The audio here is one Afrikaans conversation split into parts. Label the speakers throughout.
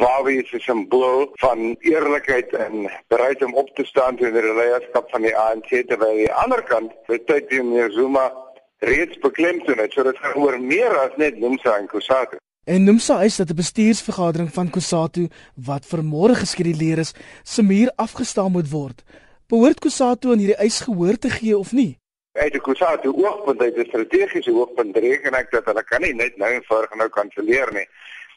Speaker 1: Wawie is 'n simbool van eerlikheid en bereid om op te staan teen die leierskap van die ANC terwyl aan die ander kant die tyd teen meneer Zuma reeds beklemtoon het. So dit gaan oor meer as net Nomsa en Kusatu.
Speaker 2: En Nomsa eis dat 'n bestuursvergadering van Kusatu wat vir môre geskeduleer is, se muur afgestaan moet word. Behoort Kusatu aan hierdie eis gehoor te gee of nie?
Speaker 1: Uit die Kusatu oogpunt uit 'n strategiese oogpunt reken ek dat hulle kan nie net nou en voor nou kanselleer nie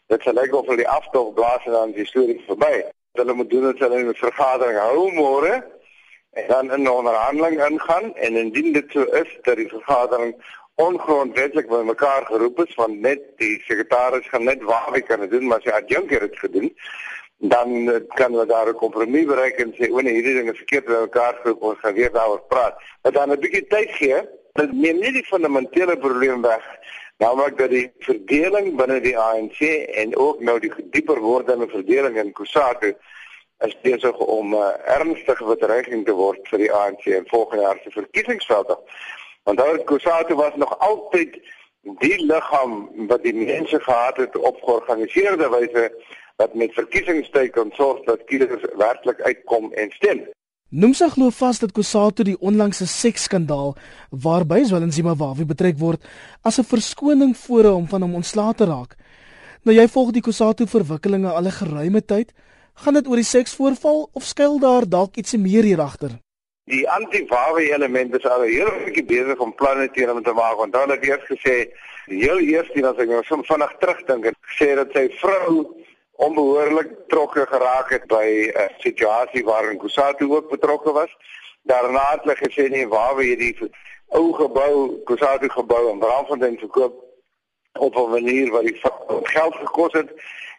Speaker 1: dit sal lyk of hulle die aftog blaas en dan die storie verby. Hulle moet doen dat hulle 'n vergadering hou môre en dan in 'n onderhandeling ingaan en indien dit so is dat die vergadering ongrondwettig by mekaar geroep is van net die sekretaris gaan net waar hy kan doen maar sy adjunk het dit gedoen dan eh, kan hulle daar 'n kompromie bereik en sê o nee hierdie ding is verkeerd by mekaar geroep ons gaan weer daaroor praat. Maar dan 'n bietjie tyd gee, dit neem nie die fundamentele probleem weg naamlik dat die verdeling binne die ANC en ook nou die dieper wordende verdeling in Kusatu is besig om 'n uh, ernstige bedreiging te word vir die ANC in volgende jaar se verkiesingsveld. Want daar Kusatu was nog altyd die liggaam wat die mense gehad het op georganiseerde wyse wat met verkiesingstyd kon sorg dat kiesers werklik uitkom en stem.
Speaker 2: Nomsa glo vas dat Kusato die onlangse seksskandaal waarby Zwelin Zimbabwe betrek word as 'n verskoning voor hom van hom ontslae te raak. Nou jy volg die Kusato verwikkelinge al 'n geruime tyd. Gaan dit oor die seksvoorval of skuil daar dalk iets meer hier agter?
Speaker 1: Die anti-Wawe element is al hele rukkie besig om planne teen hom te maak. Dan het hy eers gesê, die heel eerste ding as ek nou vinnig terugdink, het gesê dat sy vrou onbehoorlik betrokke geraak het by 'n situasie waarin Kusatu ook betrokke was. Daarna het hulle gesê nee, waar wie hierdie ou gebou, Kusatu gebou in Brandfontein verkoop op 'n manier wat die geld gekos het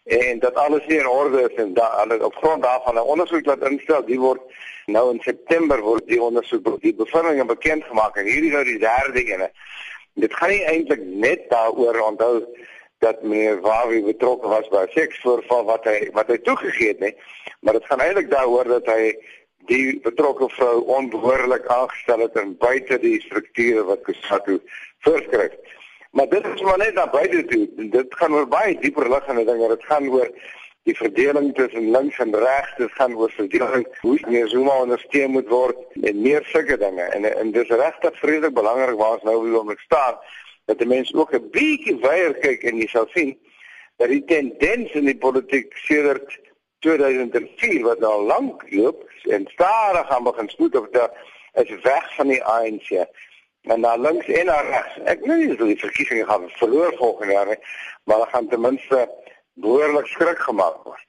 Speaker 1: en dat alles nie in orde is en dat hulle op grond daarvan 'n ondersoek laat instel. Die word nou in September word die ondersoek die bevindinge bekend gemaak en hierdie nou die derde ene. Dit gaan nie eintlik net daaroor onthou dat meneer Wawi betrokke was by 'n seksvoorval wat hy wat hy toegegee het, nee. Maar dit gaan eintlik daaroor dat hy die betrokke vrou onbehoorlik aangestel het en buite die strukture wat Kusatu voorskryf. Maar dit is maar net na buite toe. Dit gaan oor baie dieper liggende dinge. Dit gaan oor die verdeling tussen links en regs, dit gaan oor verdeling hoe meer Zuma ondersteun moet word en meer sulke dinge. En en dis regtig vreeslik belangrik waar ons nou wil moet staan dat die mense ook 'n bietjie weier kyk en jy sal sien dat die tendens in die politiek sedert 2004 wat nou lank loop en stadig gaan begin spoed op dat is weg van die ANC en na links en na regs. Ek weet nie of die verkiesings gaan verloor volgende jaar nie, maar hulle gaan ten minste behoorlik skrik gemaak word.